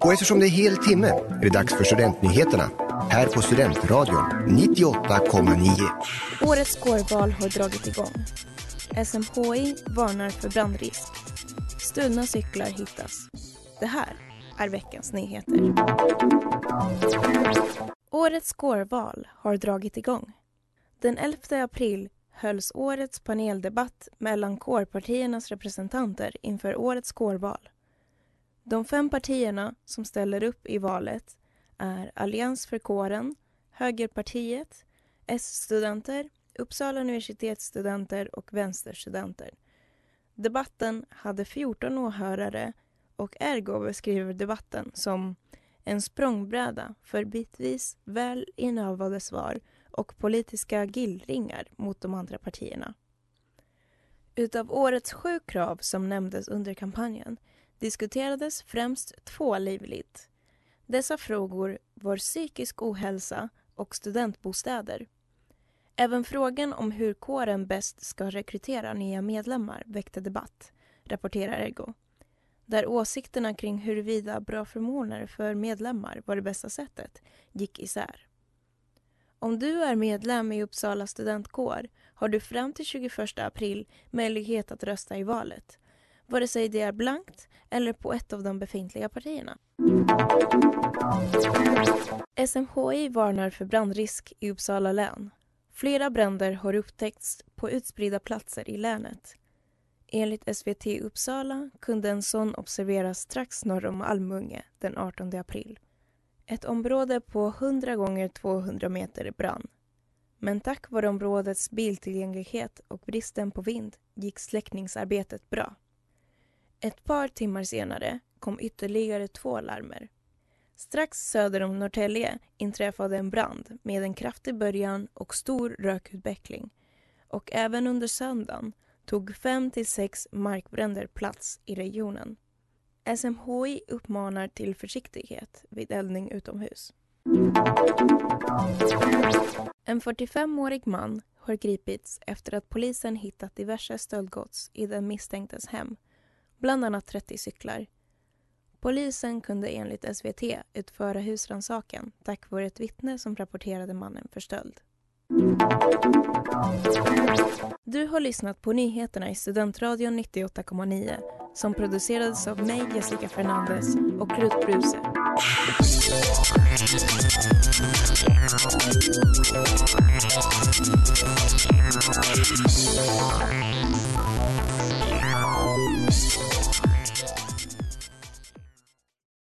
Och eftersom det är hel timme är det dags för Studentnyheterna här på Studentradion 98,9. Årets kårval har dragit igång. SMHI varnar för brandrisk. Stulna cyklar hittas. Det här är veckans nyheter. Årets kårval har dragit igång. Den 11 april hölls årets paneldebatt mellan kårpartiernas representanter inför årets kårval. De fem partierna som ställer upp i valet är Allians för kåren, Högerpartiet, S-studenter, Uppsala universitetsstudenter och vänsterstudenter. Debatten hade 14 åhörare och Ergo beskriver debatten som en språngbräda för bitvis väl inövade svar och politiska gillringar mot de andra partierna. Utav årets sju krav som nämndes under kampanjen diskuterades främst två livligt. Dessa frågor var psykisk ohälsa och studentbostäder. Även frågan om hur kåren bäst ska rekrytera nya medlemmar väckte debatt, rapporterar Ergo. Där åsikterna kring huruvida bra förmåner för medlemmar var det bästa sättet gick isär. Om du är medlem i Uppsala studentkår har du fram till 21 april möjlighet att rösta i valet vare sig det är blankt eller på ett av de befintliga partierna. SMHI varnar för brandrisk i Uppsala län. Flera bränder har upptäckts på utspridda platser i länet. Enligt SVT Uppsala kunde en sån observeras strax norr om Almunge den 18 april. Ett område på 100 gånger 200 meter brann. Men tack vare områdets biltillgänglighet och bristen på vind gick släckningsarbetet bra. Ett par timmar senare kom ytterligare två larmer. Strax söder om Norrtälje inträffade en brand med en kraftig början och stor rökutveckling. Och även under söndagen tog fem till sex markbränder plats i regionen. SMHI uppmanar till försiktighet vid eldning utomhus. En 45-årig man har gripits efter att polisen hittat diverse stöldgods i den misstänktes hem bland annat 30 cyklar. Polisen kunde enligt SVT utföra husrannsakan tack vare ett vittne som rapporterade mannen för stöld. Du har lyssnat på nyheterna i Studentradion 98,9 som producerades av mig, Jessica Fernandez och Rut Bruse.